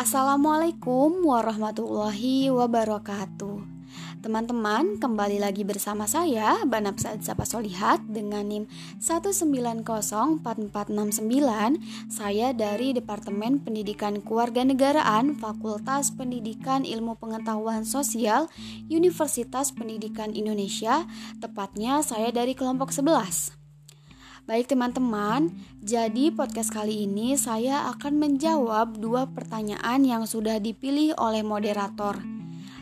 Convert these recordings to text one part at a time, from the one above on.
Assalamualaikum warahmatullahi wabarakatuh. Teman-teman, kembali lagi bersama saya Banap Said Sapa Solihat dengan NIM 1904469 Saya dari Departemen Pendidikan Kewarganegaraan Fakultas Pendidikan Ilmu Pengetahuan Sosial Universitas Pendidikan Indonesia. Tepatnya saya dari kelompok 11 Baik teman-teman, jadi podcast kali ini saya akan menjawab dua pertanyaan yang sudah dipilih oleh moderator.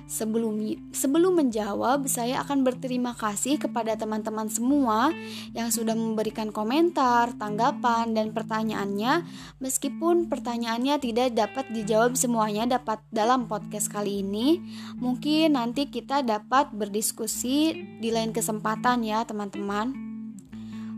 Sebelum sebelum menjawab, saya akan berterima kasih kepada teman-teman semua yang sudah memberikan komentar, tanggapan, dan pertanyaannya. Meskipun pertanyaannya tidak dapat dijawab semuanya dapat dalam podcast kali ini, mungkin nanti kita dapat berdiskusi di lain kesempatan ya, teman-teman.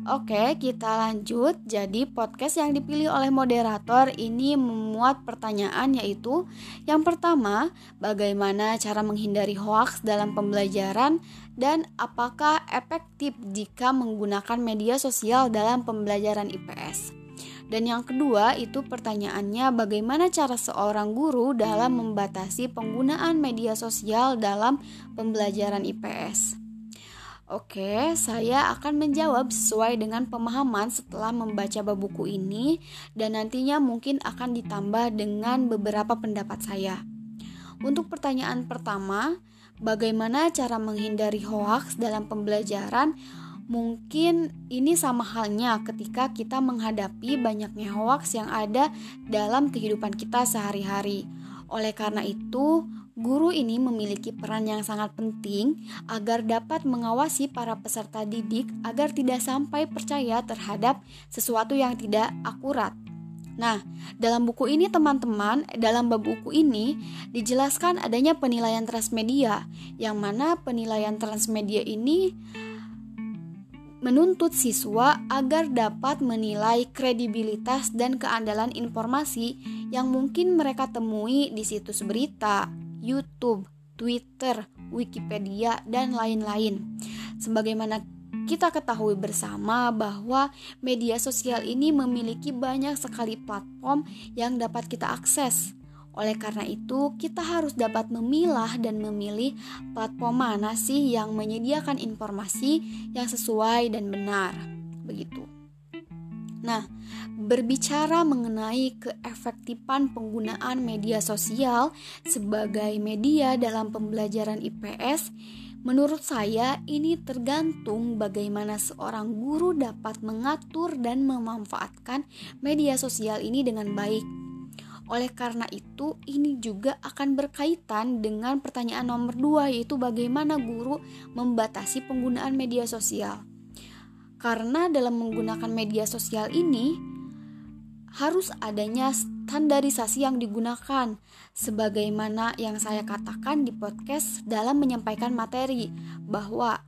Oke, kita lanjut. Jadi, podcast yang dipilih oleh moderator ini memuat pertanyaan yaitu yang pertama, bagaimana cara menghindari hoaks dalam pembelajaran dan apakah efektif jika menggunakan media sosial dalam pembelajaran IPS? Dan yang kedua itu pertanyaannya bagaimana cara seorang guru dalam membatasi penggunaan media sosial dalam pembelajaran IPS. Oke, saya akan menjawab sesuai dengan pemahaman setelah membaca bab buku ini dan nantinya mungkin akan ditambah dengan beberapa pendapat saya. Untuk pertanyaan pertama, bagaimana cara menghindari hoaks dalam pembelajaran? Mungkin ini sama halnya ketika kita menghadapi banyaknya hoaks yang ada dalam kehidupan kita sehari-hari. Oleh karena itu, Guru ini memiliki peran yang sangat penting agar dapat mengawasi para peserta didik agar tidak sampai percaya terhadap sesuatu yang tidak akurat. Nah, dalam buku ini teman-teman, dalam bab buku ini dijelaskan adanya penilaian transmedia, yang mana penilaian transmedia ini menuntut siswa agar dapat menilai kredibilitas dan keandalan informasi yang mungkin mereka temui di situs berita, YouTube, Twitter, Wikipedia, dan lain-lain. Sebagaimana kita ketahui bersama bahwa media sosial ini memiliki banyak sekali platform yang dapat kita akses. Oleh karena itu, kita harus dapat memilah dan memilih platform mana sih yang menyediakan informasi yang sesuai dan benar. Begitu. Nah, berbicara mengenai keefektifan penggunaan media sosial sebagai media dalam pembelajaran IPS, menurut saya ini tergantung bagaimana seorang guru dapat mengatur dan memanfaatkan media sosial ini dengan baik. Oleh karena itu, ini juga akan berkaitan dengan pertanyaan nomor dua, yaitu bagaimana guru membatasi penggunaan media sosial. Karena dalam menggunakan media sosial ini harus adanya standarisasi yang digunakan sebagaimana yang saya katakan di podcast dalam menyampaikan materi bahwa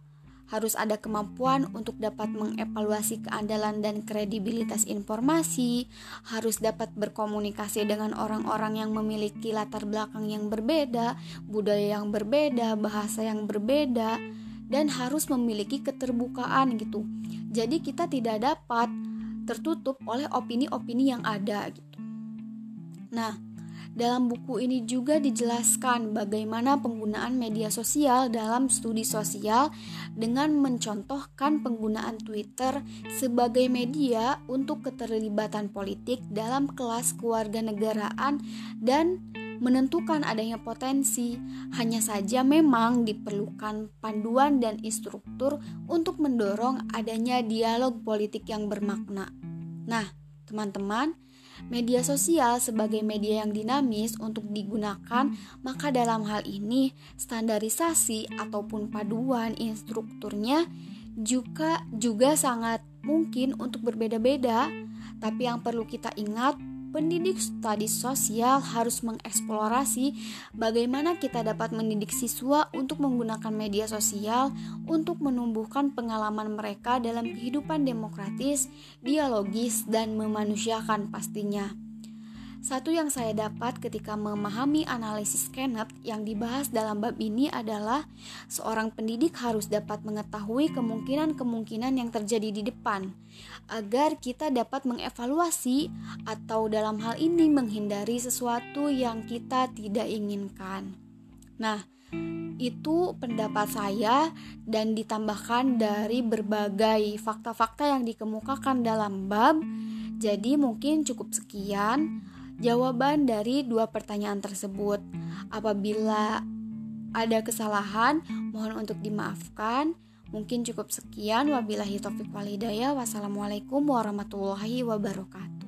harus ada kemampuan untuk dapat mengevaluasi keandalan dan kredibilitas informasi, harus dapat berkomunikasi dengan orang-orang yang memiliki latar belakang yang berbeda, budaya yang berbeda, bahasa yang berbeda, dan harus memiliki keterbukaan gitu jadi kita tidak dapat tertutup oleh opini-opini yang ada gitu. Nah, dalam buku ini juga dijelaskan bagaimana penggunaan media sosial dalam studi sosial dengan mencontohkan penggunaan Twitter sebagai media untuk keterlibatan politik dalam kelas kewarganegaraan dan menentukan adanya potensi. Hanya saja memang diperlukan panduan dan instruktur untuk mendorong adanya dialog politik yang bermakna. Nah, teman-teman, media sosial sebagai media yang dinamis untuk digunakan, maka dalam hal ini standarisasi ataupun paduan instrukturnya juga juga sangat mungkin untuk berbeda-beda. Tapi yang perlu kita ingat pendidik studi sosial harus mengeksplorasi bagaimana kita dapat mendidik siswa untuk menggunakan media sosial untuk menumbuhkan pengalaman mereka dalam kehidupan demokratis, dialogis, dan memanusiakan pastinya. Satu yang saya dapat ketika memahami analisis Kenneth yang dibahas dalam bab ini adalah seorang pendidik harus dapat mengetahui kemungkinan-kemungkinan yang terjadi di depan agar kita dapat mengevaluasi atau dalam hal ini menghindari sesuatu yang kita tidak inginkan. Nah, itu pendapat saya dan ditambahkan dari berbagai fakta-fakta yang dikemukakan dalam bab. Jadi mungkin cukup sekian jawaban dari dua pertanyaan tersebut. Apabila ada kesalahan, mohon untuk dimaafkan. Mungkin cukup sekian. Wabillahi taufik walhidayah. Wassalamualaikum warahmatullahi wabarakatuh.